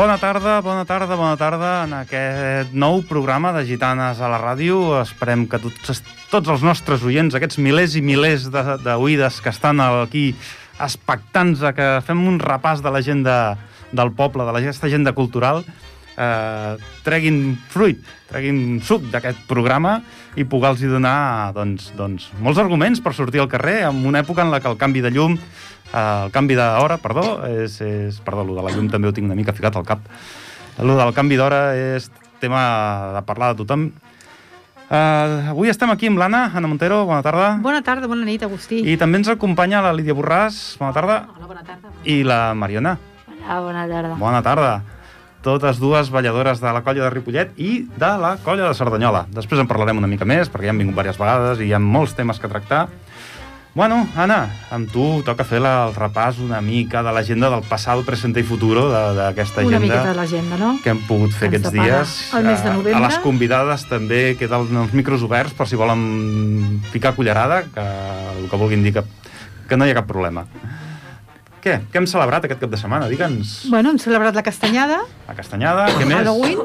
Bona tarda, bona tarda, bona tarda en aquest nou programa de Gitanes a la ràdio. Esperem que tots, tots els nostres oients, aquests milers i milers d'oïdes que estan aquí expectants a que fem un repàs de l'agenda del poble, de aquesta agenda cultural, eh, treguin fruit, treguin suc d'aquest programa i poder-los donar doncs, doncs, molts arguments per sortir al carrer en una època en la que el canvi de llum el canvi d'hora, perdó, és, és... Perdó, el de la llum també ho tinc una mica ficat al cap. El del canvi d'hora és tema de parlar de tothom. Uh, avui estem aquí amb l'Anna, Anna Montero, bona tarda. Bona tarda, bona nit, Agustí. I també ens acompanya la Lídia Borràs, bona tarda. Hola, bona tarda. I la Mariona. Hola, bona tarda. Bona tarda. Totes dues balladores de la colla de Ripollet i de la colla de Cerdanyola. Després en parlarem una mica més, perquè ja han vingut diverses vegades i hi ha molts temes que tractar. Bueno, Anna, amb tu toca fer la, el repàs una mica de l'agenda del passat, present i futuro d'aquesta agenda. Una miqueta de l'agenda, no? Que hem pogut fer aquests dies. El mes de novembre. A les convidades també queden els micros oberts per si volen picar cullerada, que el que vulguin dir que, que no hi ha cap problema. Què? Què hem celebrat aquest cap de setmana? Digue'ns. Bueno, hem celebrat la castanyada. La castanyada, què més? Halloween.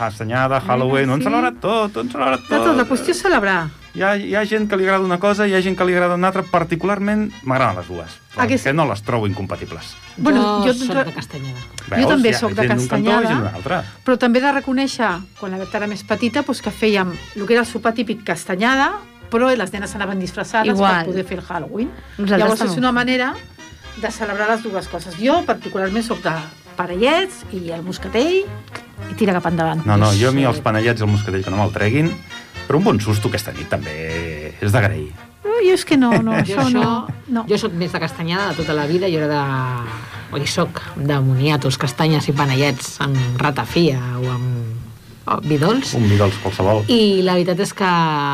Castanyada, Halloween, sí. ho hem celebrat tot, ho hem celebrat tot. De tot, la qüestió és celebrar. Hi ha, hi ha gent que li agrada una cosa i hi ha gent que li agrada una altra. Particularment m'agraden les dues, perquè sí? no les trobo incompatibles. Bueno, jo, jo soc de Castanyada. Veus? Jo també sóc de Castanyada, cantó, però també he de reconèixer, quan la Berta era més petita, doncs que fèiem el que era el sopar típic Castanyada, però les nenes anaven disfressades Igual. per poder fer el Halloween. Nosaltres Llavors és una manera de celebrar les dues coses. Jo particularment sóc de parellets i el moscatell i tira cap endavant. No, no, jo a mi els panellets i el moscatell que no me'l treguin, però un bon susto aquesta nit també és d'agrair. No, jo és que no, no, això, això no, no. Jo sóc més de castanyada de tota la vida, jo era de... O hi soc de moniatos, castanyes i panellets amb ratafia o amb vidols. Un vidols qualsevol. I la veritat és que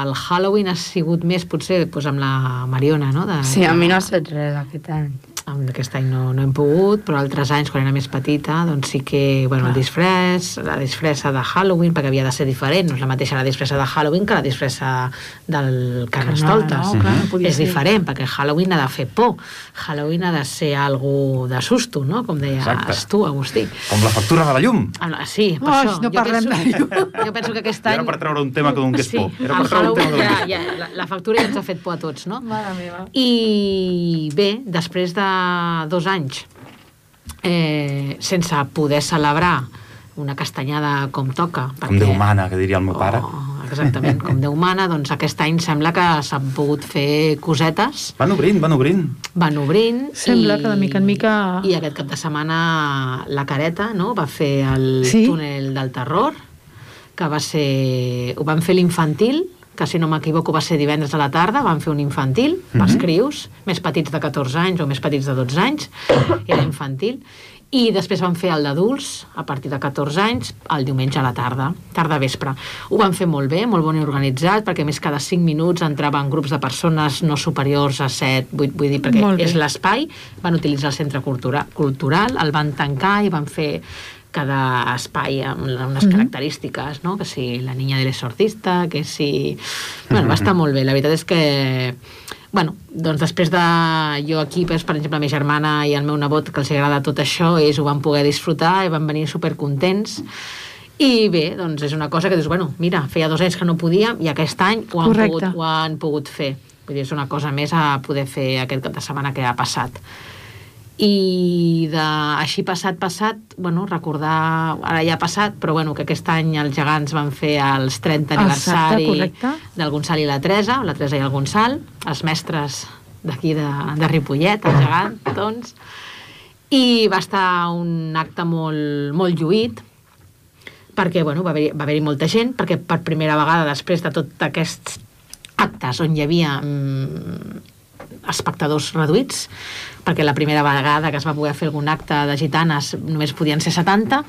el Halloween ha sigut més, potser, doncs amb la Mariona, no? De, sí, a mi no ha estat res aquest any aquest any no, no hem pogut, però altres anys, quan era més petita, doncs sí que, bueno, el disfress, la disfressa de Halloween, perquè havia de ser diferent, no és la mateixa la disfressa de Halloween que la disfressa del Carnestoltes. No, no, clar, no és ser. diferent, perquè Halloween ha de fer por, Halloween ha de ser algo de susto, no? Com deies Exacte. tu, Agustí. Com la factura de la llum. Ah, sí, per oh, això. No parlem penso, de llum. Jo penso que aquest any... Era per treure un tema que donés sí, por. Era per treure un tema que ja, ja, la, la factura ja ens ha fet por a tots, no? Mare meva. I bé, després de dos anys eh, sense poder celebrar una castanyada com toca. Perquè, com Déu mana, que diria el meu oh, pare. Exactament, com Déu mana, doncs aquest any sembla que s'han pogut fer cosetes. Van obrint, van obrint. Van obrint. Sembla i, que de mica en mica... I aquest cap de setmana la Careta no, va fer el sí? túnel del terror, que va ser... Ho van fer l'infantil, que si no m'equivoco va ser divendres a la tarda, van fer un infantil mm -hmm. pels crius, més petits de 14 anys o més petits de 12 anys, era infantil, i després van fer el d'adults a partir de 14 anys el diumenge a la tarda, tarda vespre. Ho van fer molt bé, molt bon i organitzat, perquè més cada 5 minuts entraven grups de persones no superiors a 7, 8, vull dir, perquè és l'espai, van utilitzar el centre cultura, cultural, el van tancar i van fer cada espai amb unes mm -hmm. característiques, no? que si la niña de l'exorcista, que si... Bueno, va estar molt bé. La veritat és que bueno, doncs després de jo aquí, per exemple, la meva germana i el meu nebot, que els agrada tot això, ells ho van poder disfrutar i van venir supercontents. I bé, doncs és una cosa que dius, bueno, mira, feia dos anys que no podíem i aquest any ho han, pogut, ho han pogut fer. Vull dir, és una cosa més a poder fer aquest cap de setmana que ha passat i de, així passat, passat, bueno, recordar, ara ja ha passat, però bueno, que aquest any els gegants van fer els 30 aniversari del Gonçal i la Teresa, la Teresa i el Gonçal, els mestres d'aquí de, de Ripollet, el gegant, doncs, i va estar un acte molt, molt lluït, perquè bueno, va haver-hi va haver molta gent, perquè per primera vegada després de tots aquests actes on hi havia mm, espectadors reduïts, perquè la primera vegada que es va poder fer algun acte de gitanes només podien ser 70,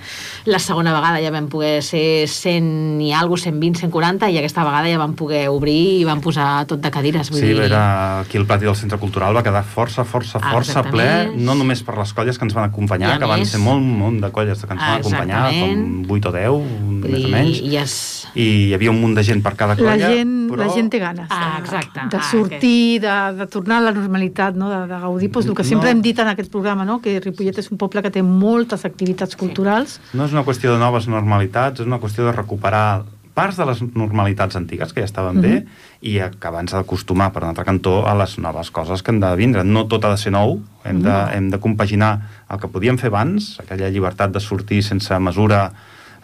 la segona vegada ja vam poder ser 100 i alguna 120, 140, i aquesta vegada ja vam poder obrir i vam posar tot de cadires. Vull sí, dir... era aquí el pati del Centre Cultural va quedar força, força, força ple, no només per les colles que ens van acompanyar, que van ser molt, molt de colles que ens van acompanyar, com 8 o 10, més o menys, i, es... i hi havia un munt de gent per cada colla. La gent, però... la gent té ganes ah, exacte. de sortir, ah, okay. de, de tornar a la normalitat, no? de, de gaudir doncs, el que sempre no... hem dit en aquest programa no? que Ripollet és un poble que té moltes activitats culturals. No és una qüestió de noves normalitats, és una qüestió de recuperar parts de les normalitats antigues que ja estaven mm -hmm. bé i acabar-nos d'acostumar per un altre cantó a les noves coses que han de vindre. No tot ha de ser nou, hem, mm -hmm. de, hem de compaginar el que podíem fer abans, aquella llibertat de sortir sense mesura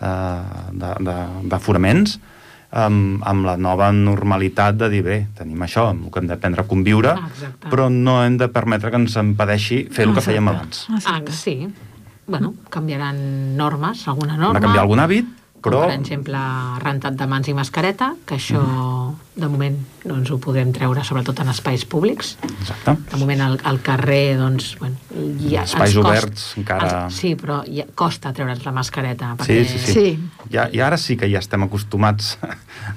eh, d'aforaments, amb, amb la nova normalitat de dir, bé, tenim això, amb el que hem d'aprendre a conviure, ah, però no hem de permetre que ens impedeixi fer el que fèiem abans. Ah, sí. Bueno, canviaran normes, alguna norma. Hem de canviar algun hàbit, però... Com, per exemple, rentat de mans i mascareta, que això... Mm de moment no ens ho podrem treure, sobretot en espais públics. Exacte. De moment al, al carrer, doncs, bueno, ja espais costa, oberts encara... Els, sí, però ja costa treure'ns la mascareta. Perquè... Sí, sí, sí. sí. Ja, I ara sí que ja estem acostumats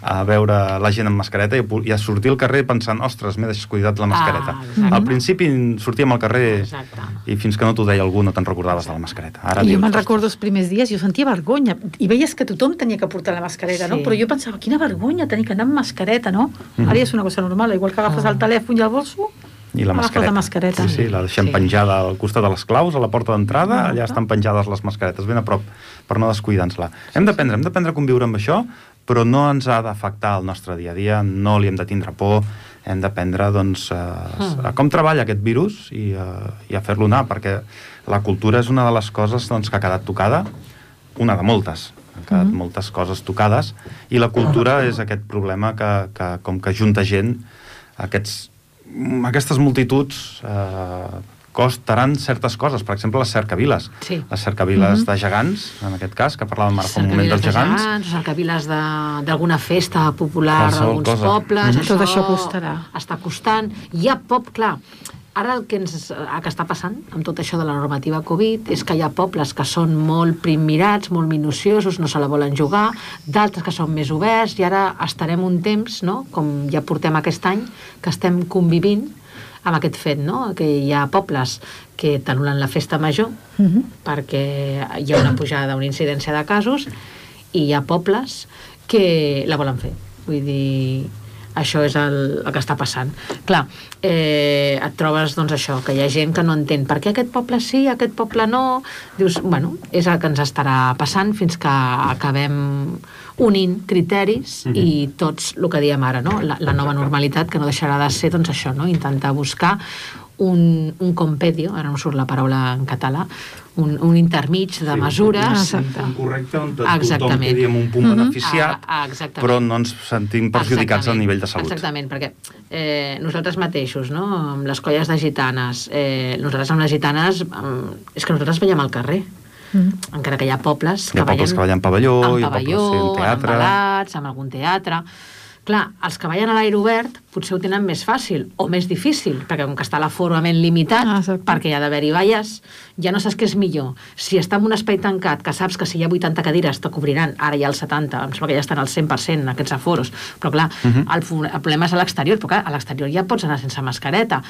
a veure la gent amb mascareta i, i a sortir al carrer pensant, ostres, m'he descuidat la mascareta. Ah, al principi sortíem al carrer exacte. i fins que no t'ho deia algú no te'n recordaves exacte. de la mascareta. Ara I jo me'n recordo els primers dies, jo sentia vergonya i veies que tothom tenia que portar la mascareta, sí. no? Però jo pensava, quina vergonya tenir que anar amb mascareta mascareta, no? Mm -hmm. Ara ja és una cosa normal, igual que agafes el telèfon i el bolso, i la mascareta. la mascareta. Sí, sí, la deixem sí. penjada al costat de les claus, a la porta d'entrada, allà estan penjades les mascaretes, ben a prop, per no descuidar-nos-la. Hem d'aprendre, hem d'aprendre a conviure amb això, però no ens ha d'afectar el nostre dia a dia, no li hem de tindre por, hem d'aprendre doncs, a, a com treballa aquest virus i a, i a fer-lo anar, perquè la cultura és una de les coses doncs, que ha quedat tocada, una de moltes, han quedat mm -hmm. moltes coses tocades i la cultura és aquest problema que, que com que junta gent aquests, aquestes multituds eh, costaran certes coses, per exemple les cercaviles sí. les cercaviles mm -hmm. de gegants en aquest cas, que parlàvem ara fa un moment dels de gegants, gegants cercaviles d'alguna festa popular d'alguns pobles, mm -hmm. això, tot això costarà està costant, hi ha pop, clar Ara el que, ens, el que està passant amb tot això de la normativa Covid és que hi ha pobles que són molt primmirats, molt minuciosos, no se la volen jugar, d'altres que són més oberts, i ara estarem un temps, no? com ja portem aquest any, que estem convivint amb aquest fet, no? que hi ha pobles que t'anulen la festa major uh mhm. -huh. perquè hi ha una pujada, una incidència de casos, i hi ha pobles que la volen fer. Vull dir, això és el, el que està passant. Clar, eh, et trobes doncs això, que hi ha gent que no entén per què aquest poble sí, aquest poble no. Dius, bueno, és el que ens estarà passant fins que acabem unint criteris mm -hmm. i tots el que diem ara, no? La, la nova normalitat que no deixarà de ser doncs això, no? intentar buscar un, un compedio, ara no surt la paraula en català, un, un intermig de sí, mesures. Un, correcte on tothom quedi amb un punt mm -hmm. beneficiat, ah, ah, però no ens sentim perjudicats a nivell de salut. Exactament, perquè eh, nosaltres mateixos, no? amb les colles de gitanes, eh, nosaltres amb les gitanes, eh, és que nosaltres veiem al carrer. Mm. encara que hi ha pobles hi ha que pobles que ballen pavelló, en pavelló, hi ha pobles, sí, en teatre. en balats, amb algun teatre Clar, els que ballen a l'aire obert potser ho tenen més fàcil o més difícil, perquè com que està l'aforament limitat, ah, perquè hi ha d'haver-hi valles, ja no saps què és millor. Si està en un espai tancat, que saps que si hi ha 80 cadires te cobriran, ara hi ha el 70, em sembla que ja estan al 100% aquests aforos, però clar, uh mhm. -huh. el, el problema és a l'exterior, però clar, a l'exterior ja pots anar sense mascareta,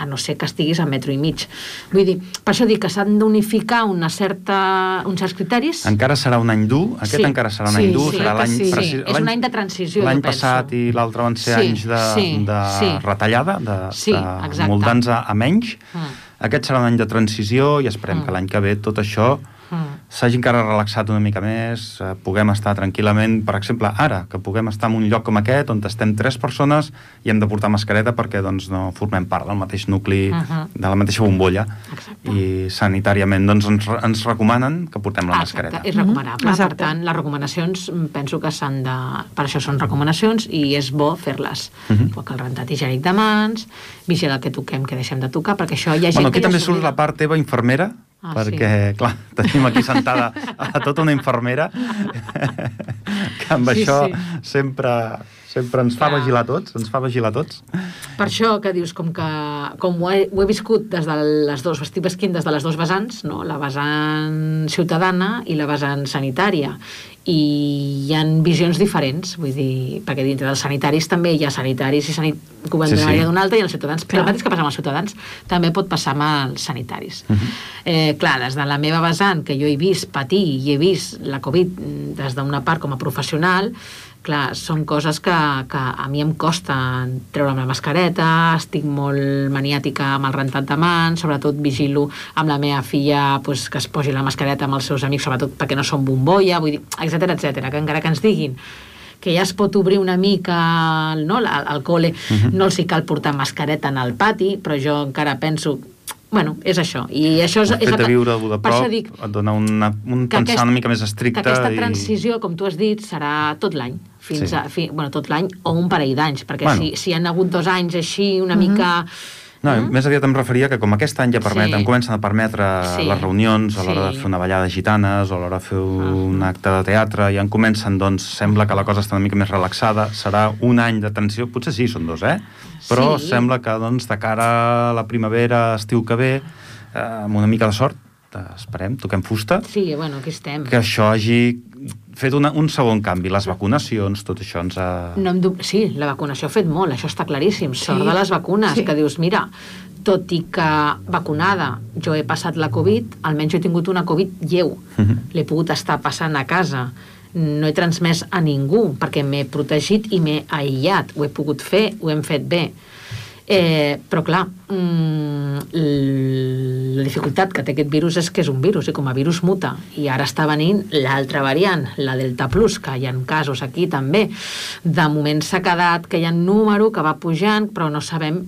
a no ser que estiguis a metro i mig. Vull dir, per això dic que s'han d'unificar una certa, uns certs criteris. Encara serà un any dur, aquest sí. encara serà un sí, any dur, sí, serà l'any... Sí. sí. És un any de transició, L'any passat i l'altre van ser sí, anys de, sí, de sí. retallada, de, sí, de moldar-nos a, a menys. Mm. Aquest serà un any de transició i esperem mm. que l'any que ve tot això mm. s'hagi encara relaxat una mica més, eh, puguem estar tranquil·lament, per exemple, ara, que puguem estar en un lloc com aquest, on estem tres persones i hem de portar mascareta perquè doncs, no formem part del mateix nucli, uh -huh. de la mateixa bombolla, Exacte. i sanitàriament doncs, ens, ens recomanen que portem la Exacte. mascareta. És recomanable, uh -huh. per tant, les recomanacions mm, penso que s'han de... Per això són recomanacions i és bo fer-les. Uh -huh. el rentat higiènic de mans, vigilar que toquem, que deixem de tocar, perquè això hi ha gent bueno, aquí que també surt la part teva infermera, Ah, perquè, sí. clar, tenim aquí sentada a tota una infermera que amb sí, això sí. sempre sempre ens fa clar. vigilar tots, ens fa vigilar tots. Per això que dius, com que com ho he, ho he viscut des de les dos, estic vesquint des de les dues vessants, no? la vessant ciutadana i la vessant sanitària, i hi han visions diferents, vull dir, perquè dintre dels sanitaris també hi ha sanitaris i sanit... que ho sí, sí. d'una altra i els ciutadans, però el mateix que passa amb els ciutadans també pot passar amb els sanitaris. Uh mhm. -huh. eh, clar, des de la meva vessant, que jo he vist patir i he vist la Covid des d'una part com a professional, clar, són coses que que a mi em costa treure'm la mascareta, estic molt maniàtica amb el rentat de mans, sobretot vigilo amb la meva filla pues, que es posi la mascareta amb els seus amics, sobretot perquè no són bombolla, vull dir, etc etc. que encara que ens diguin que ja es pot obrir una mica no, al, al col·le, uh mhm. -huh. no els hi cal portar mascareta en el pati, però jo encara penso bueno, és això. I això és, el fet de viure de prop dic, et dona una, un pensar aquest, una mica més estricte. Que aquesta transició, i... com tu has dit, serà tot l'any. Fins sí. a, fi, bueno, tot l'any o un parell d'anys, perquè bueno. si, si han hagut dos anys així una mm -hmm. mica no, mm? més aviat em referia que com aquest any ja permet, sí. comencen a permetre sí. les reunions a l'hora sí. de fer una ballada de gitanes o a l'hora de fer un ah. acte de teatre i en comencen, doncs sembla que la cosa està una mica més relaxada, serà un any de tensió, potser sí, són dos, eh? Però sí. sembla que doncs, de cara a la primavera, estiu que ve, eh, amb una mica de sort, esperem, toquem fusta. Sí, bueno, aquí estem. Que això hagi fet una, un segon canvi, les vacunacions, tot això ens ha... No em sí, la vacunació ha fet molt, això està claríssim. Sí. Sort de les vacunes, sí. que dius, mira, tot i que vacunada jo he passat la Covid, almenys he tingut una Covid lleu. Uh mhm. -huh. L'he pogut estar passant a casa. No he transmès a ningú, perquè m'he protegit i m'he aïllat. Ho he pogut fer, ho hem fet bé. Eh, però clar, mm, la dificultat que té aquest virus és que és un virus i com a virus muta i ara està venint l'altra variant, la Delta Plus, que hi ha casos aquí també. De moment s'ha quedat que hi ha un número que va pujant, però no sabem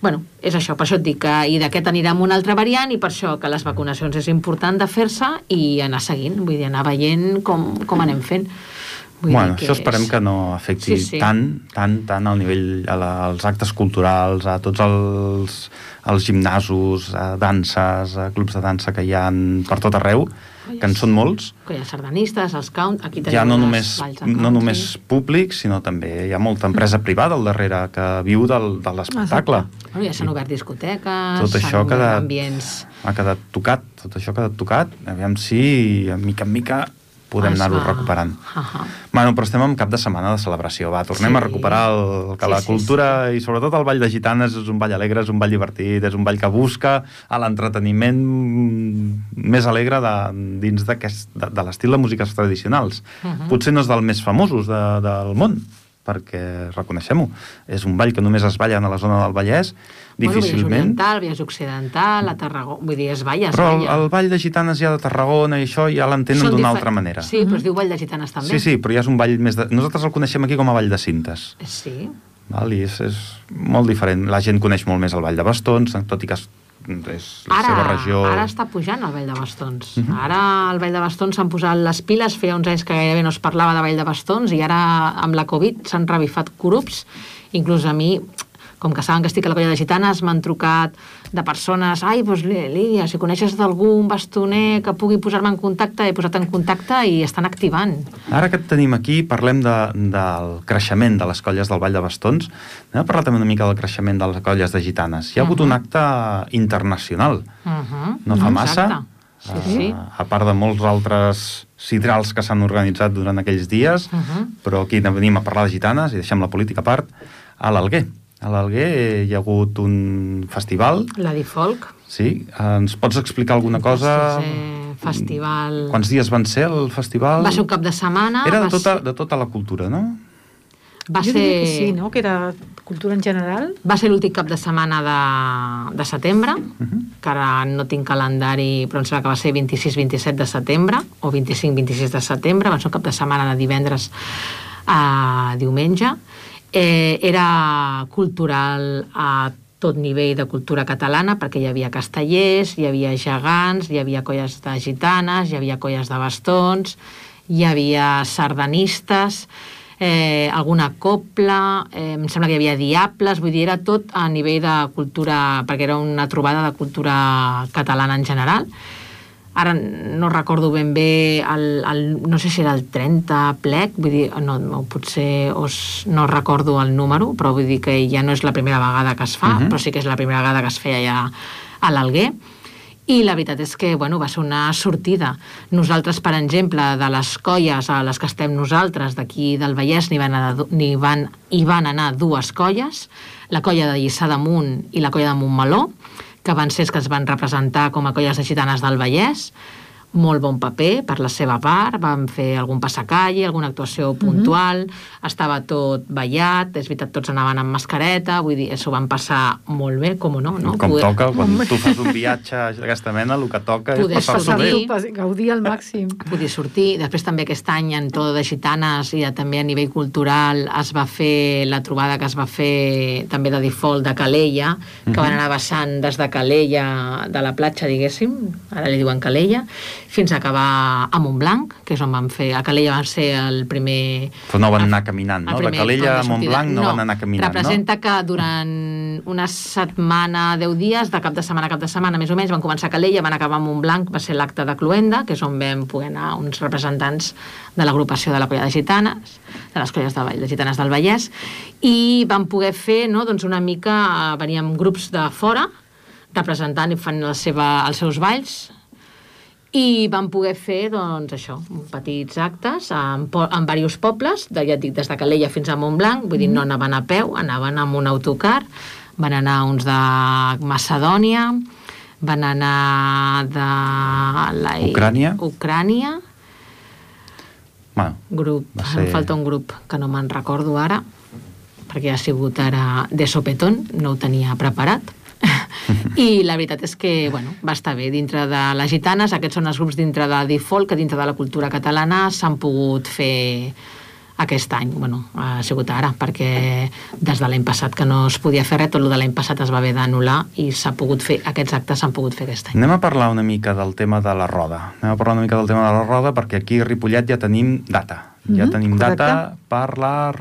bueno, és això, per això et dic que i d'aquest anirà amb una altra variant i per això que les vacunacions és important de fer-se i anar seguint, vull dir, anar veient com, com anem fent. Vull bueno, això esperem és... que no afecti sí, sí. tant, tant, tant al nivell, a la, als actes culturals, a tots els, els gimnasos, a danses, a clubs de dansa que hi ha per tot arreu, que en són molts. Que hi ha sardanistes, els count, aquí tenim ja no només, no només sí. públics, sinó també hi ha molta empresa privada al darrere que viu del, de l'espectacle. Bueno, ja s'han obert discoteques, tot això ha quedat, ambients... Ha quedat tocat, tot això ha quedat tocat, aviam si, mica en mica, podem anar-ho recuperant. Uh -huh. bueno, però estem en cap de setmana de celebració, va, tornem sí. a recuperar el, que sí, la cultura sí, sí. i sobretot el Ball de Gitanes és un ball alegre, és un ball divertit, és un ball que busca l'entreteniment més alegre de, dins de, de l'estil de músiques tradicionals. Uh -huh. Potser no és del més famosos de, del món, perquè, reconeixem-ho, és un ball que només es balla a la zona del Vallès, difícilment... Bueno, Oriental, Vallès Occidental, a Tarragona... Vull dir, es balla, es Però el, el Ball de Gitanes ja de Tarragona i això ja l'entenen d'una altra manera. Sí, però es diu Ball de Gitanes també. Sí, sí, però ja és un ball més de... Nosaltres el coneixem aquí com a Ball de Cintes. Sí. Val? I és, és molt diferent. La gent coneix molt més el Ball de Bastons, tot i que és la ara, seva regió... Ara està pujant el Vall de Bastons. Uh mhm. -huh. Ara el Vall de Bastons s'han posat les piles, feia uns anys que gairebé no es parlava de Vall de Bastons i ara amb la Covid s'han revifat grups. Inclús a mi com que saben que estic a la colla de gitanes, m'han trucat de persones, ai, doncs Lídia, si coneixes d'algun bastoner que pugui posar-me en contacte, he posat en contacte i estan activant. Ara que et tenim aquí, parlem de, del creixement de les colles del Vall de Bastons. Anem a parlar també una mica del creixement de les colles de gitanes. Hi ha uh -huh. hagut un acte internacional, uh -huh. no fa massa? Exacte. Sí, uh, sí. A part de molts altres sidrals que s'han organitzat durant aquells dies, uh -huh. però aquí venim a parlar de gitanes i deixem la política a part, a l'Alguer. A l'Alguer hi ha hagut un festival. La Folk. Sí. Ens pots explicar alguna cosa? Sí, festival... Quants dies van ser el festival? Va ser un cap de setmana. Era de tota, ser... de tota la cultura, no? Va jo ser... que sí, no? Que era cultura en general. Va ser l'últim cap de setmana de, de setembre, uh. -huh. que ara no tinc calendari, però em sembla que va ser 26-27 de setembre, o 25-26 de setembre, va ser un cap de setmana de divendres a diumenge, eh, era cultural a tot nivell de cultura catalana, perquè hi havia castellers, hi havia gegants, hi havia colles de gitanes, hi havia colles de bastons, hi havia sardanistes, eh, alguna copla, eh, em sembla que hi havia diables, vull dir, era tot a nivell de cultura, perquè era una trobada de cultura catalana en general, ara no recordo ben bé, el, el, no sé si era el 30 plec, vull dir, no, no potser os, no recordo el número, però vull dir que ja no és la primera vegada que es fa, uh mhm. -huh. però sí que és la primera vegada que es feia ja a l'Alguer, i la veritat és que bueno, va ser una sortida. Nosaltres, per exemple, de les colles a les que estem nosaltres, d'aquí del Vallès, n'hi van, anar, ni van, hi van anar dues colles, la colla de Lliçà d'Amunt i la colla de Montmeló, que van ser els que es van representar com a colles de gitanes del Vallès, molt bon paper per la seva part, van fer algun passacalle, alguna actuació mhm. puntual, mm -hmm. estava tot ballat, és veritat, tots anaven amb mascareta, vull dir, s'ho van passar molt bé, com no? no? Com Poder... toca, quan tu fas un viatge d'aquesta mena, el que toca Poder és passar-s'ho bé. Gaudir al màxim. Poder sortir, després també aquest any en tot de gitanes i també a nivell cultural es va fer la trobada que es va fer també de default de Calella, que mm -hmm. van anar baixant des de Calella, de la platja, diguéssim, ara li diuen Calella, fins a acabar a Montblanc, que és on vam fer... A Calella va ser el primer... Però no van anar caminant, no? De Calella a Montblanc no, no van anar caminant, representa no? que durant una setmana, deu dies, de cap de setmana a cap de setmana, més o menys, van començar a Calella, van acabar a Montblanc, va ser l'acte de Cluenda, que és on vam poder anar uns representants de l'agrupació de la Colla de Gitanes, de les Colles de, de Gitanes del Vallès, i vam poder fer no, doncs una mica, veníem grups de fora, representant i fan la seva, els seus balls, i vam poder fer, doncs, això, petits actes en, en diversos pobles, de, ja dic, des de Calella fins a Montblanc, vull dir, no mm-hmm. anaven a peu, anaven amb un autocar, van anar uns de Macedònia, van anar de... La... Ucrània? Ucrània. Bueno, grup, ser... em falta un grup que no me'n recordo ara, perquè ha sigut ara de sopetón, no ho tenia preparat, i la veritat és que bueno, va estar bé. Dintre de les gitanes, aquests són els grups dintre de default que dintre de la cultura catalana s'han pogut fer aquest any, bueno, ha sigut ara, perquè des de l'any passat que no es podia fer res, tot el de l'any passat es va haver d'anul·lar i s'ha pogut fer, aquests actes s'han pogut fer aquest any. Anem a parlar una mica del tema de la roda. Anem a parlar una mica del tema de la roda perquè aquí a Ripollet ja tenim data mm -hmm, tenim correcte. data per la,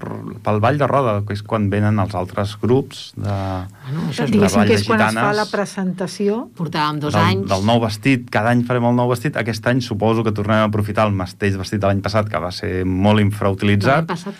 pel Ball de Roda, que és quan venen els altres grups de, bueno, això és de Ball que és quan es fa la presentació. Portàvem dos del, anys. Del nou vestit, cada any farem el nou vestit. Aquest any suposo que tornem a aprofitar el mateix vestit de l'any passat, que va ser molt infrautilitzat. L'any passat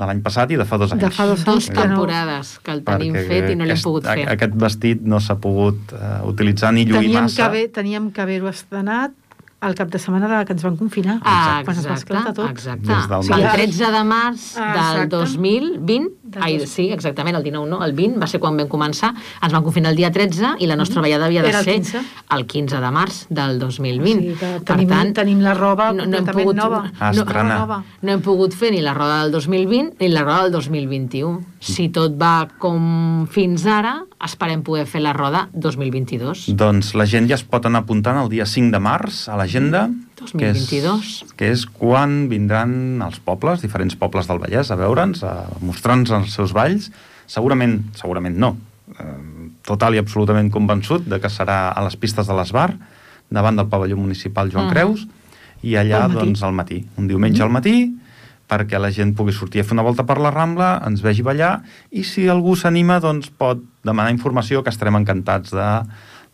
de l'any passat i de fa dos anys. De fa dos, dos temporades que el tenim Perquè fet i no l'hem pogut fer. Aquest vestit no s'ha pogut uh, utilitzar ni lluir teníem massa. Que haver, teníem que haver-ho estrenat el cap de setmana de que ens van confinar. Ah, quan exacte, es va esclatar tot. Exacte. Des del el 13 de març ah, del 2020, ai, sí, exactament, el 19 no, el 20 va ser quan vam començar, ens van confinar el dia 13 i la nostra ballada havia de ser el 15. el 15 de març del 2020. Sí, per tenim, tant, tenim la roba no, no hem pogut, nova. No, nova. no hem pogut fer ni la roda del 2020 ni la roda del 2021. Si tot va com fins ara, esperem poder fer la roda 2022. Doncs la gent ja es pot anar apuntant el dia 5 de març a l'agenda. 2022. Que és, que és quan vindran els pobles, diferents pobles del Vallès, a veure'ns, a mostrar-nos els seus balls. Segurament, segurament no, total i absolutament convençut de que serà a les pistes de l'Esbar, davant del pavelló municipal Joan -huh. Creus, i allà, al doncs, al matí. Un diumenge -huh. al matí, perquè la gent pugui sortir a fer una volta per la Rambla, ens vegi ballar, i si algú s'anima, doncs pot demanar informació, que estarem encantats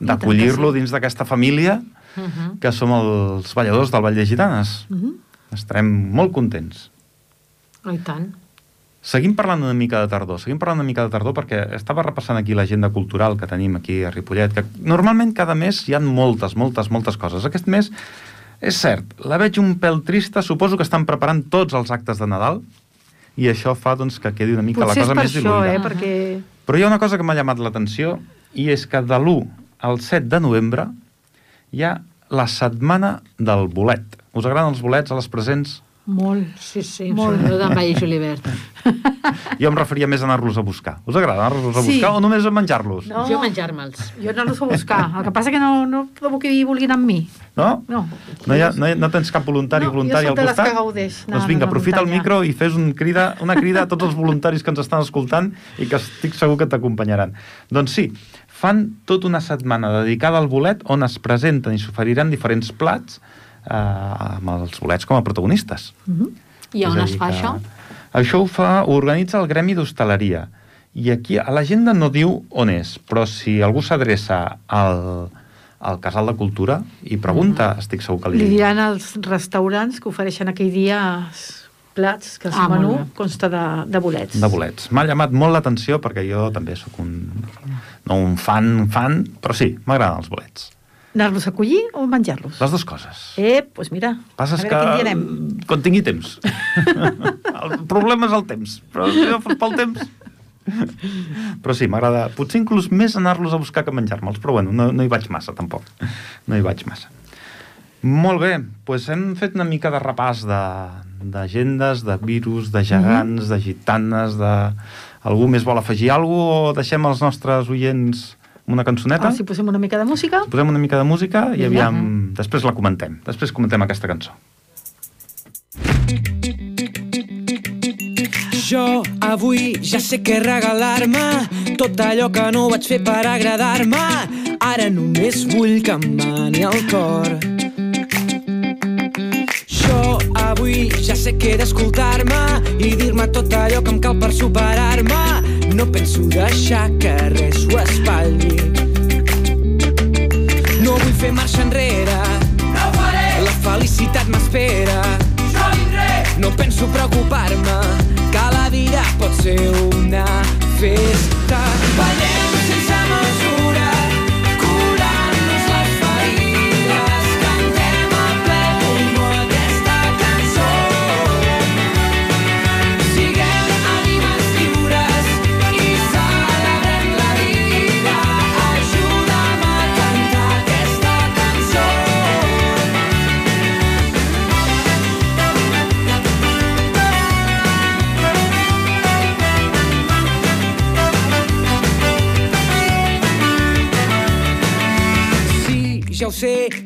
d'acollir-lo sí. dins d'aquesta família, uh -huh. que som els balladors del Vall de Gitanes. Uh -huh. Estarem molt contents. Oh, I tant. Seguim parlant una mica de tardor, seguim parlant una mica de tardor perquè estava repassant aquí l'agenda cultural que tenim aquí a Ripollet, que normalment cada mes hi han moltes, moltes, moltes coses. Aquest mes és cert, la veig un pèl trista, suposo que estan preparant tots els actes de Nadal, i això fa doncs, que quedi una mica Potser la cosa més diluïda. Eh, perquè... Però hi ha una cosa que m'ha llamat l'atenció, i és que de l'1 al 7 de novembre hi ha la setmana del bolet. Us agraden els bolets a les presents? Molt. Sí, sí, molt. sobretot amb Vall i Julivert. Jo em referia més a anar-los a buscar. Us agrada anar-los a sí. buscar o només a menjar-los? No. Jo menjar-me'ls. Jo anar-los a buscar. El que passa que no, no trobo que hi vulguin amb mi. No? No. No, hi ha, no, hi ha, no tens cap voluntari no, voluntari al costat? No, jo soc de les que gaudeix. Doncs vinga, aprofita el micro i fes un crida, una crida a tots els voluntaris que ens estan escoltant i que estic segur que t'acompanyaran. Doncs sí, fan tota una setmana dedicada al bolet on es presenten i s'oferiran diferents plats eh, amb els bolets com a protagonistes. Uh mhm. -huh. I on es fa això? Això ho, fa, ho organitza el Gremi d'Hostaleria. I aquí a l'agenda no diu on és, però si algú s'adreça al, al Casal de Cultura i pregunta, mm. estic segur que li... Li diran als restaurants que ofereixen aquell dia plats, que el ah, menú consta de, de bolets. De bolets. M'ha llamat molt l'atenció perquè jo també sóc un... no un fan, fan, però sí, m'agraden els bolets. Anar-los a collir o menjar-los? Les dues coses. Eh, doncs pues mira, Passes a veure que quan tingui temps. el problema és el temps, però si no fos pel temps... però sí, m'agrada... Potser inclús més anar-los a buscar que menjar-me'ls, però bueno, no, no hi vaig massa, tampoc. No hi vaig massa. Molt bé, doncs hem fet una mica de repàs d'agendes, de, de virus, de gegants, mm -hmm. de gitanes, de... Algú més vol afegir alguna cosa o deixem els nostres oients una cançoneta? Ah, si posem una mica de música. Si posem una mica de música i aviam... Mm -hmm. Després la comentem. Després comentem aquesta cançó. Jo avui ja sé què regalar-me tot allò que no vaig fer per agradar-me ara només vull que em mani el cor avui ja sé que he d'escoltar-me i dir-me tot allò que em cal per superar-me. No penso deixar que res ho espatlli. No vull fer marxa enrere. No faré. La felicitat m'espera. Jo vindré. No penso preocupar-me, que la vida pot ser una festa.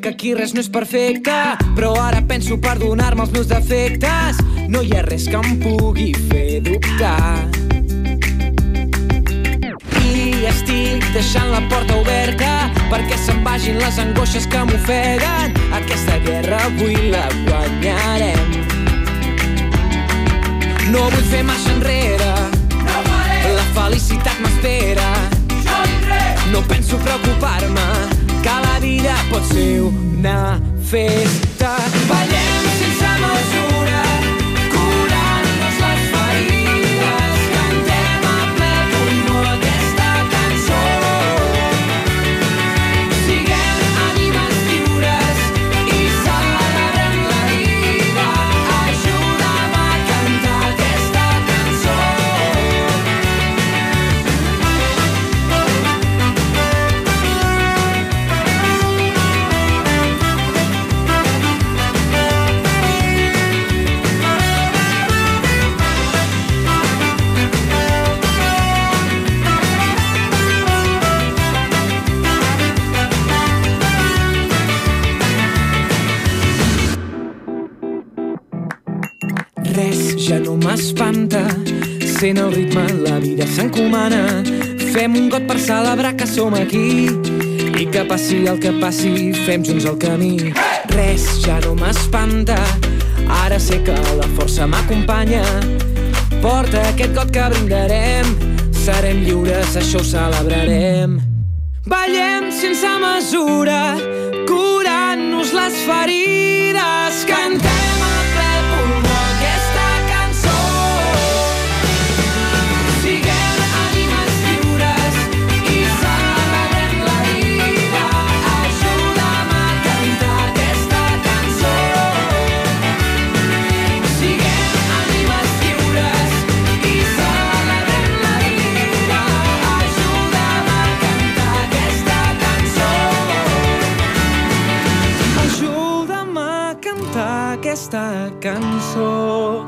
Que aquí res no és perfecte, però ara penso perdonar-me els meus defectes. No hi ha res que em pugui fer dubtar. I estic deixant la porta oberta perquè se'n vagin les angoixes que m'ofeguen. Aquesta guerra avui la guanyarem. No vull fer marxa enrere, No faré. la felicitat m'espera. No penso preocupar-me, que la vida pot ser una festa. Ballem sense ja no m'espanta, sent el ritme la vida s'encomana. Fem un got per celebrar que som aquí i que passi el que passi, fem junts el camí. Res ja no m'espanta, ara sé que la força m'acompanya. Porta aquest got que brindarem, serem lliures, això ho celebrarem. Ballem sense mesura, curant-nos les ferides, cantem cançó.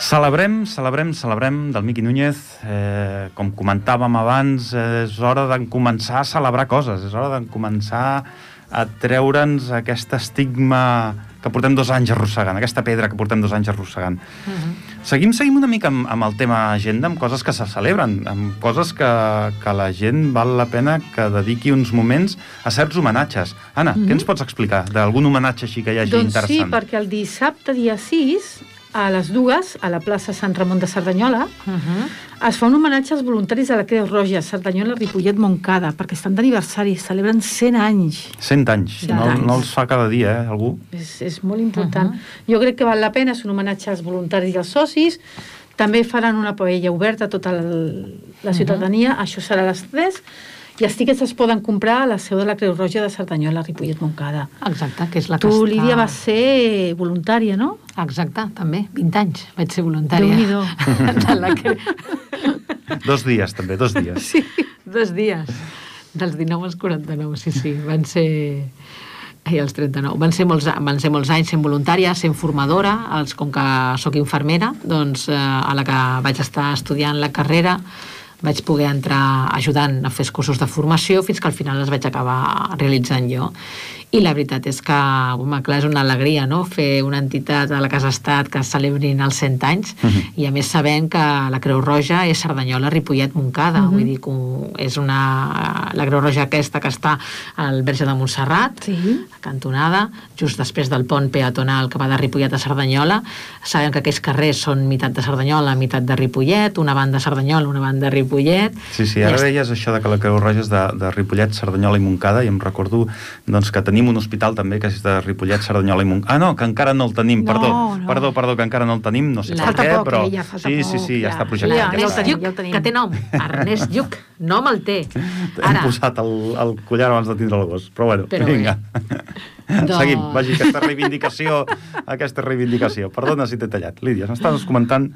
Celebrem, celebrem, celebrem del Miqui Núñez. Eh, com comentàvem abans, eh, és hora de començar a celebrar coses, és hora de començar a treure'ns aquest estigma que portem dos anys arrossegant, aquesta pedra que portem dos anys arrossegant. Uh -huh. Seguim, seguim una mica amb, amb el tema agenda, amb coses que se celebren, amb coses que, que la gent val la pena que dediqui uns moments a certs homenatges. Anna, uh -huh. què ens pots explicar d'algun homenatge així que hi hagi doncs sí, interessant? perquè el dissabte, dia 6, a les dues, a la plaça Sant Ramon de Cerdanyola, Uh -huh. es fa un homenatge als voluntaris de la Creu Roja, Cerdanyola, Ripollet, Montcada, perquè estan d'aniversari, celebren 100 anys. 100 anys. Cent no, anys. no els fa cada dia, eh, algú? És, és molt important. Uh -huh. Jo crec que val la pena, és un homenatge als voluntaris i als socis. També faran una paella oberta a tota el, la ciutadania, uh -huh. això serà a les 3, i els tíquets es poden comprar a la seu de la Creu Roja de Cerdanyola, Ripollet, Montcada. Exacte, que és la que Tu, està... Lídia, vas ser voluntària, no? Exacte, també, 20 anys vaig ser voluntària. Déu-n'hi-do. de la que... Dos dies, també, dos dies. Sí, dos dies. Dels 19 als 49, sí, sí. Van ser... Ai, els 39. Van ser, molts, van ser molts anys sent voluntària, sent formadora, els, com que sóc infermera, doncs eh, a la que vaig estar estudiant la carrera vaig poder entrar ajudant a fer cursos de formació fins que al final els vaig acabar realitzant jo i la veritat és que, home, clar, és una alegria, no?, fer una entitat a la Casa Estat que celebrin els 100 anys, uh -huh. i a més sabent que la Creu Roja és Cerdanyola, Ripollet, Montcada, uh -huh. vull dir que és una... la Creu Roja aquesta que està al Verge de Montserrat, sí. cantonada, just després del pont peatonal que va de Ripollet a Cerdanyola, sabem que aquells carrers són meitat de Cerdanyola, meitat de Ripollet, una banda Cerdanyola, una banda Ripollet... Sí, sí, ara deies això de que la Creu Roja és de, de Ripollet, Cerdanyola i Montcada, i em recordo doncs, que tenim un hospital també que és de Ripollet, Cerdanyola i Montcada. Ah, no, que encara no el tenim, No, perdó. no. Perdó, perdó, que encara no el tenim, no sé La- per Falta què, poc, però... eh, ja sí, sí, poc, sí, ja ja. està projectat. Ja, Ja, ja tenim, Lluc, ja tenim. que té nom, Ernest Lluc, nom el té. Hem Ara, posat el, el collar abans de tindre el gos, però bueno, Però vinga. Doncs- Seguim, vagi, aquesta reivindicació, aquesta reivindicació. Perdona si t'he tallat. Lídia, m'estaves comentant...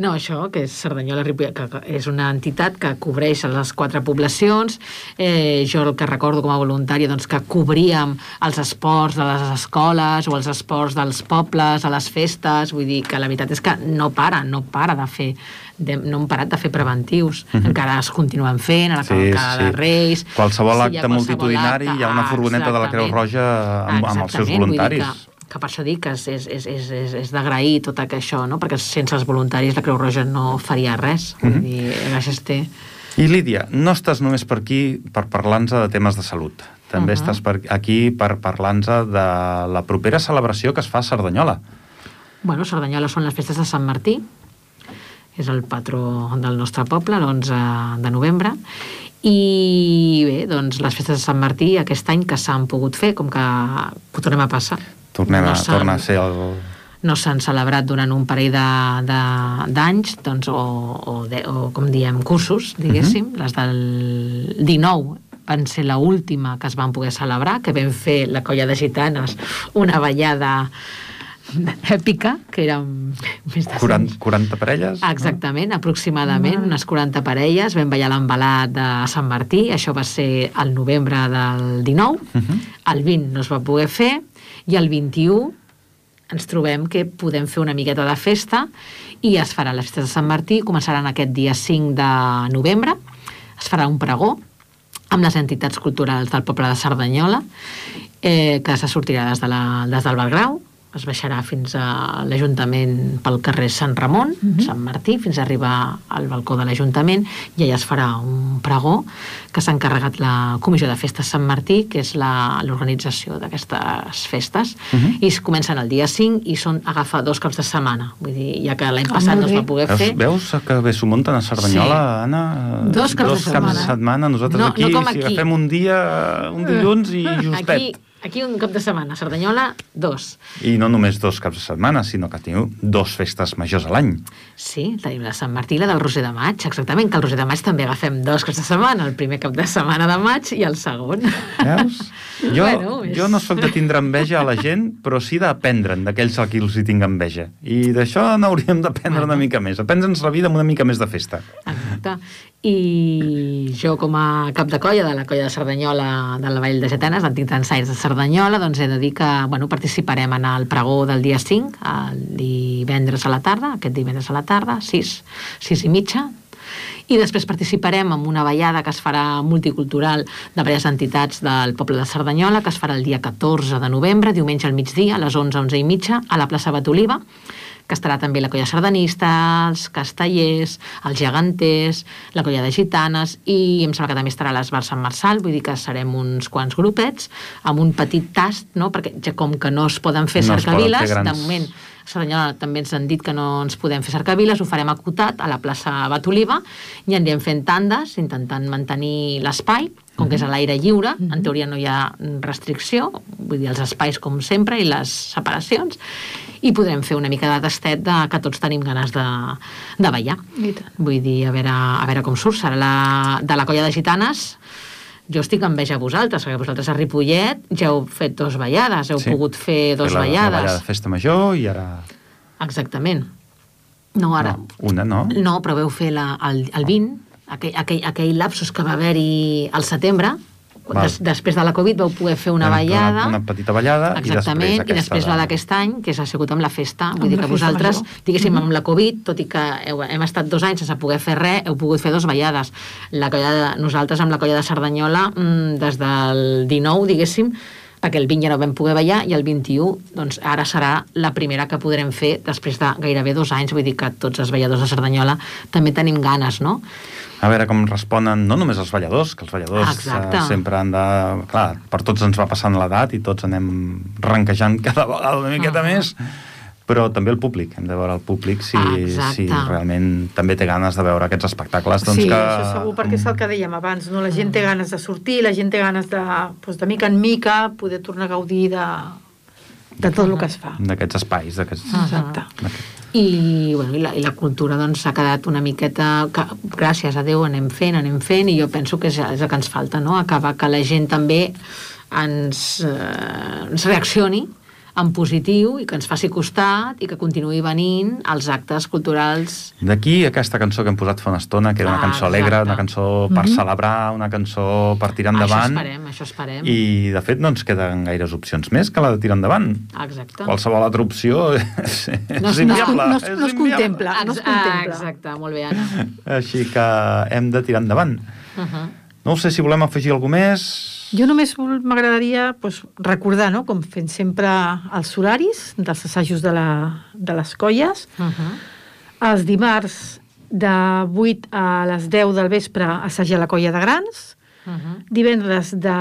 No, això, que és Cerdanyola Ripollet, que és una entitat que cobreix les quatre poblacions. Eh, jo el que recordo com a voluntària doncs, que cobríem els esports de les escoles o els esports dels pobles, a les festes, vull dir que la veritat és que no para, no para de fer de, no hem parat de fer preventius, mm -hmm. encara es continuen fent, a la Sí, cavalcada sí. de Reis... Qualsevol hi ha acte multitudinari, hi ha una furgoneta de la Creu. Roja amb, amb els seus voluntaris. Que, per això dic que és, és, és, és, és, d'agrair tot això, no? perquè sense els voluntaris la Creu Roja no faria res. Vull Mhm. dir, gràcies té. I Lídia, no estàs només per aquí per parlar-nos de temes de salut. També Uh -huh. estàs per aquí per parlar-nos de la propera celebració que es fa a Cerdanyola. Bueno, Cerdanyola són les festes de Sant Martí, és el patró del nostre poble, l'11 de novembre, i bé, doncs les festes de Sant Martí aquest any que s'han pogut fer, com que ho tornem a passar. Tornem a, s'han- torna a ser el... no s'han celebrat durant un parell de- de- d'anys, doncs, o, o, de, o com diem, cursos, diguéssim. Uh -huh. Les del 19 van ser la última que es van poder celebrar, que vam fer la colla de gitanes, una ballada èpica, que eren més de 40, 40 parelles? Exactament, aproximadament, unes 40 parelles, vam ballar l'embalat de Sant Martí, això va ser el novembre del 19, Uh -huh. el 20 no es va poder fer, i el 21 ens trobem que podem fer una miqueta de festa i es farà les festes de Sant Martí, començaran aquest dia 5 de novembre, es farà un pregó amb les entitats culturals del poble de Cerdanyola, eh, que se sortirà des, de la, des del Belgrau, es baixarà fins a l'Ajuntament pel carrer Sant Ramon, Sant Martí, fins a arribar al balcó de l'Ajuntament, i allà es farà un pregó que s'ha encarregat la Comissió de Festes Sant Martí, que és la- l'organització d'aquestes festes, i es comencen el dia 5 i són agafar dos caps de setmana. Vull dir, ja que l'any Ah, passat no es va poder Veus, fer... veus que bé s'ho munten a Cerdanyola, Anna? Dos caps de Dos caps de setmana. setmana. Nosaltres No- aquí, no com si aquí. agafem un dia, un dilluns i justet. Aquí, aquí un cop de setmana, Cerdanyola, dos. I no només dos caps de setmana, sinó que teniu dos festes majors a l'any. Sí, tenim la Sant Martí i la del Roser de Maig, exactament, que el Roser de Maig també agafem dos caps de setmana, el primer cap de setmana de maig i el segon. Veus? Jo, Bueno, és- jo no sóc de tindre enveja a la gent, però sí d'aprendre'n d'aquells a qui els hi tinc enveja. I d'això n'hauríem d'aprendre una mica més. Aprendre'ns la vida amb una mica més de festa. Exacte. I jo, com a cap de colla de la colla de Cerdanyola de la Vall de Getanes, d'Antic Dansaires de Cerdanyola, doncs he de dir que bueno, participarem en el pregó del dia 5, el divendres a la tarda, aquest divendres a la tarda, 6, 6 i mitja, i després participarem en una ballada que es farà multicultural de diverses entitats del poble de Cerdanyola, que es farà el dia 14 de novembre, diumenge al migdia, a les 11, 11 i mitja, a la plaça Batoliva, que estarà també la colla sardanista, els castellers, els geganters, la colla de gitanes i em sembla que també estarà l'Esbar Sant Marçal, vull dir que serem uns quants grupets amb un petit tast, no? perquè ja com que no es poden fer No cercaviles, grans. de moment Cerdanyola també ens han dit que no ens podem fer cercaviles, ho farem acotat a la plaça Batoliva i anirem fent tandes, intentant mantenir l'espai, com que és a l'aire lliure, en teoria no hi ha restricció, vull dir, els espais com sempre i les separacions, i podrem fer una mica de tastet de que tots tenim ganes de, de ballar. Vull dir, a veure, a veure com surt. Serà la, de la colla de gitanes, jo estic enveja a vosaltres, perquè vosaltres a Ripollet ja heu fet dos ballades, heu Sí. pogut fer dos la, ballades. La ballada de festa major i ara... Exactament. No, ara. No, una, no? No, però veu fer la, el, el 20, aquell, aquell, aquell lapsus que va haver-hi al setembre, des, després de la Covid vau poder fer una Vam ballada. Una, una petita ballada Exactament, i i després, després la d'aquest any, que ha sigut amb la festa. Amb Vull dir la que vosaltres, major. diguéssim, amb la Covid, tot i que heu, hem estat dos anys sense poder fer res, heu pogut fer dos ballades. La colla de, nosaltres amb la colla de Cerdanyola, mm, des del 19, diguéssim, perquè el 20 ja no vam poder ballar i el 21, doncs ara serà la primera que podrem fer després de gairebé dos anys, vull dir que tots els balladors de Cerdanyola també tenim ganes, no? A veure com responen no només els balladors, que els balladors Ah, exacte. eh, sempre han de... Clar, per tots ens va passant l'edat i tots anem ranquejant cada vegada una miqueta Ah. més, però també el públic, hem de veure el públic si, Ah, si realment també té ganes de veure aquests espectacles. Doncs sí, que... això segur, perquè és el que dèiem abans, no? la gent té ganes de sortir, la gent té ganes de, doncs, de mica en mica poder tornar a gaudir de, de tot el que es fa. D'aquests espais, d'aquests... Exacte. I, bueno, i, la, i la cultura doncs s'ha quedat una miqueta que, gràcies a Déu anem fent, anem fent i jo penso que és, és el que ens falta no? acabar que la gent també ens, eh, ens reaccioni en positiu i que ens faci costat i que continuï venint als actes culturals D'aquí aquesta cançó que hem posat fa una estona, que era una Ah, cançó alegre, exacte. una cançó per celebrar, una cançó per tirar això endavant. esperem, això esperem I, de fet, no ens queden gaires opcions més que la de tirar endavant. exacte Qualsevol altra opció és, No és es- inviable. no es- és no es contempla. no es Ex- ah, contempla. exacte, molt bé Anna Així que hem de tirar endavant. uh -huh. No sé si volem afegir alguna més. Jo només m'agradaria doncs, recordar, no? com fem sempre els horaris dels assajos de, la, de les colles. Uh -huh. Els dimarts de 8 a les 10 del vespre assajar la colla de grans. Uh -huh. Divendres de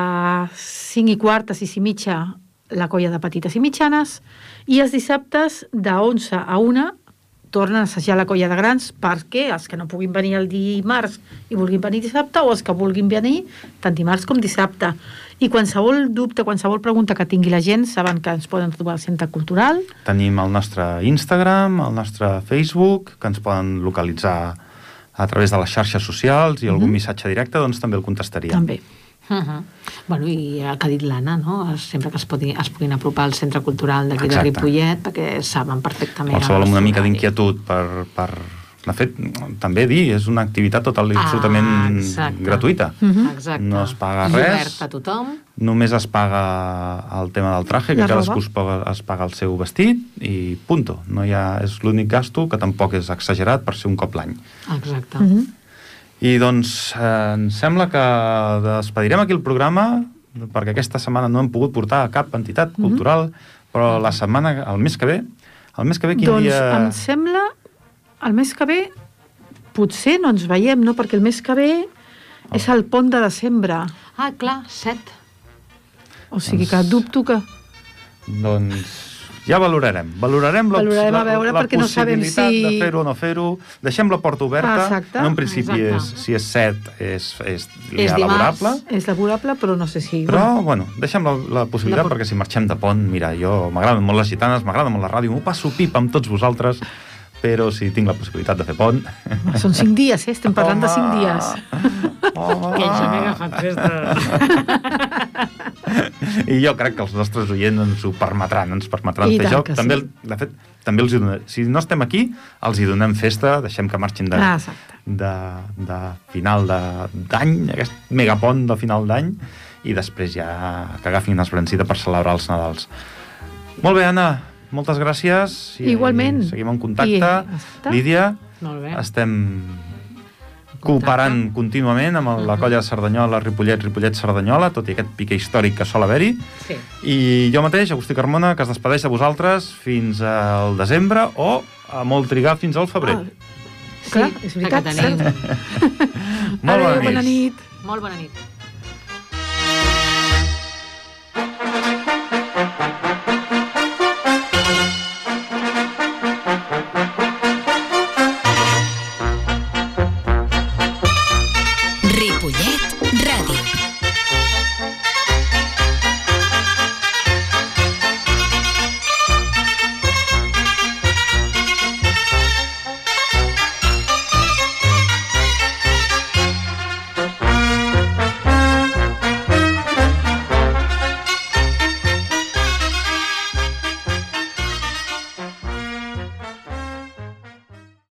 5 i quart a 6 i mitja la colla de petites i mitjanes. I els dissabtes de 11 a 1 tornen a assajar la colla de grans perquè els que no puguin venir el dimarts i vulguin venir dissabte o els que vulguin venir tant dimarts com dissabte. I qualsevol dubte, qualsevol pregunta que tingui la gent saben que ens poden trobar al Centre Cultural. Tenim el nostre Instagram, el nostre Facebook, que ens poden localitzar a través de les xarxes socials i algun missatge directe, doncs també el contestaríem. També. Uh -huh. Bueno, i el que ha dit l'Anna, no? sempre que es, pugui, es puguin apropar al centre cultural d'aquí de. Ripollet, perquè saben perfectament... Qualsevol amb una mica d'inquietud per, per... De fet, també dir, és una activitat total i absolutament Ah, exacte. gratuïta. Mhm. Exacte. No es paga I res. a tothom. Només es paga el tema del traje, que cadascú es paga, es paga el seu vestit i punto. No hi ha, és l'únic gasto que tampoc és exagerat per ser un cop l'any. Exacte. Mhm. I doncs eh, em sembla que despedirem aquí el programa perquè aquesta setmana no hem pogut portar a cap entitat Mhm. cultural, però la setmana, el mes que ve, el mes que ve quin doncs dia... em sembla, el mes que ve, potser no ens veiem, no? Perquè el mes que ve és el pont de desembre. Ah, clar, set. O sigui que Doncs- dubto que... Doncs ja valorarem. Valorarem, la, Valorarem la, a veure, la perquè no sabem si- de fer-ho o no fer-ho. Deixem la porta oberta. Ah, exacte. En un principi, és, Exacte. si és set, és, és, És ja laborable. És laborable, però no sé si... Però, bueno, deixem la, la possibilitat, La perquè si marxem de pont, mira, jo m'agraden molt les gitanes, m'agrada molt la ràdio, m'ho passo pipa amb tots vosaltres, però si tinc la possibilitat de fer pont... Bueno, són cinc dies, eh? Estem parlant de cinc dies. Home! Que ja m'he agafat festa. I jo crec que els nostres oients ens ho permetran, ens permetran I fer joc. També, sí. de fet, també els hi donem, si no estem aquí, els hi donem festa, deixem que marxin de, Ah, exacte. de, de final de- d'any, aquest megapont de final d'any, i després ja que agafin una esbrancida per celebrar els Nadals. Molt bé, Anna, moltes gràcies. I Igualment. Seguim en contacte. I. Lídia, Molt bé. estem cooperant contínuament amb el- la colla de Cerdanyola, Ripollet, Ripollet, Cerdanyola, tot i aquest pique històric que sol haver-hi. Sí. I jo mateix, Agustí Carmona, que es despedeix de vosaltres fins al desembre o a molt trigar fins al febrer. Ah, clar, és veritat, que tenim. cert. molt Adéu, bona nit. Molt bona nit.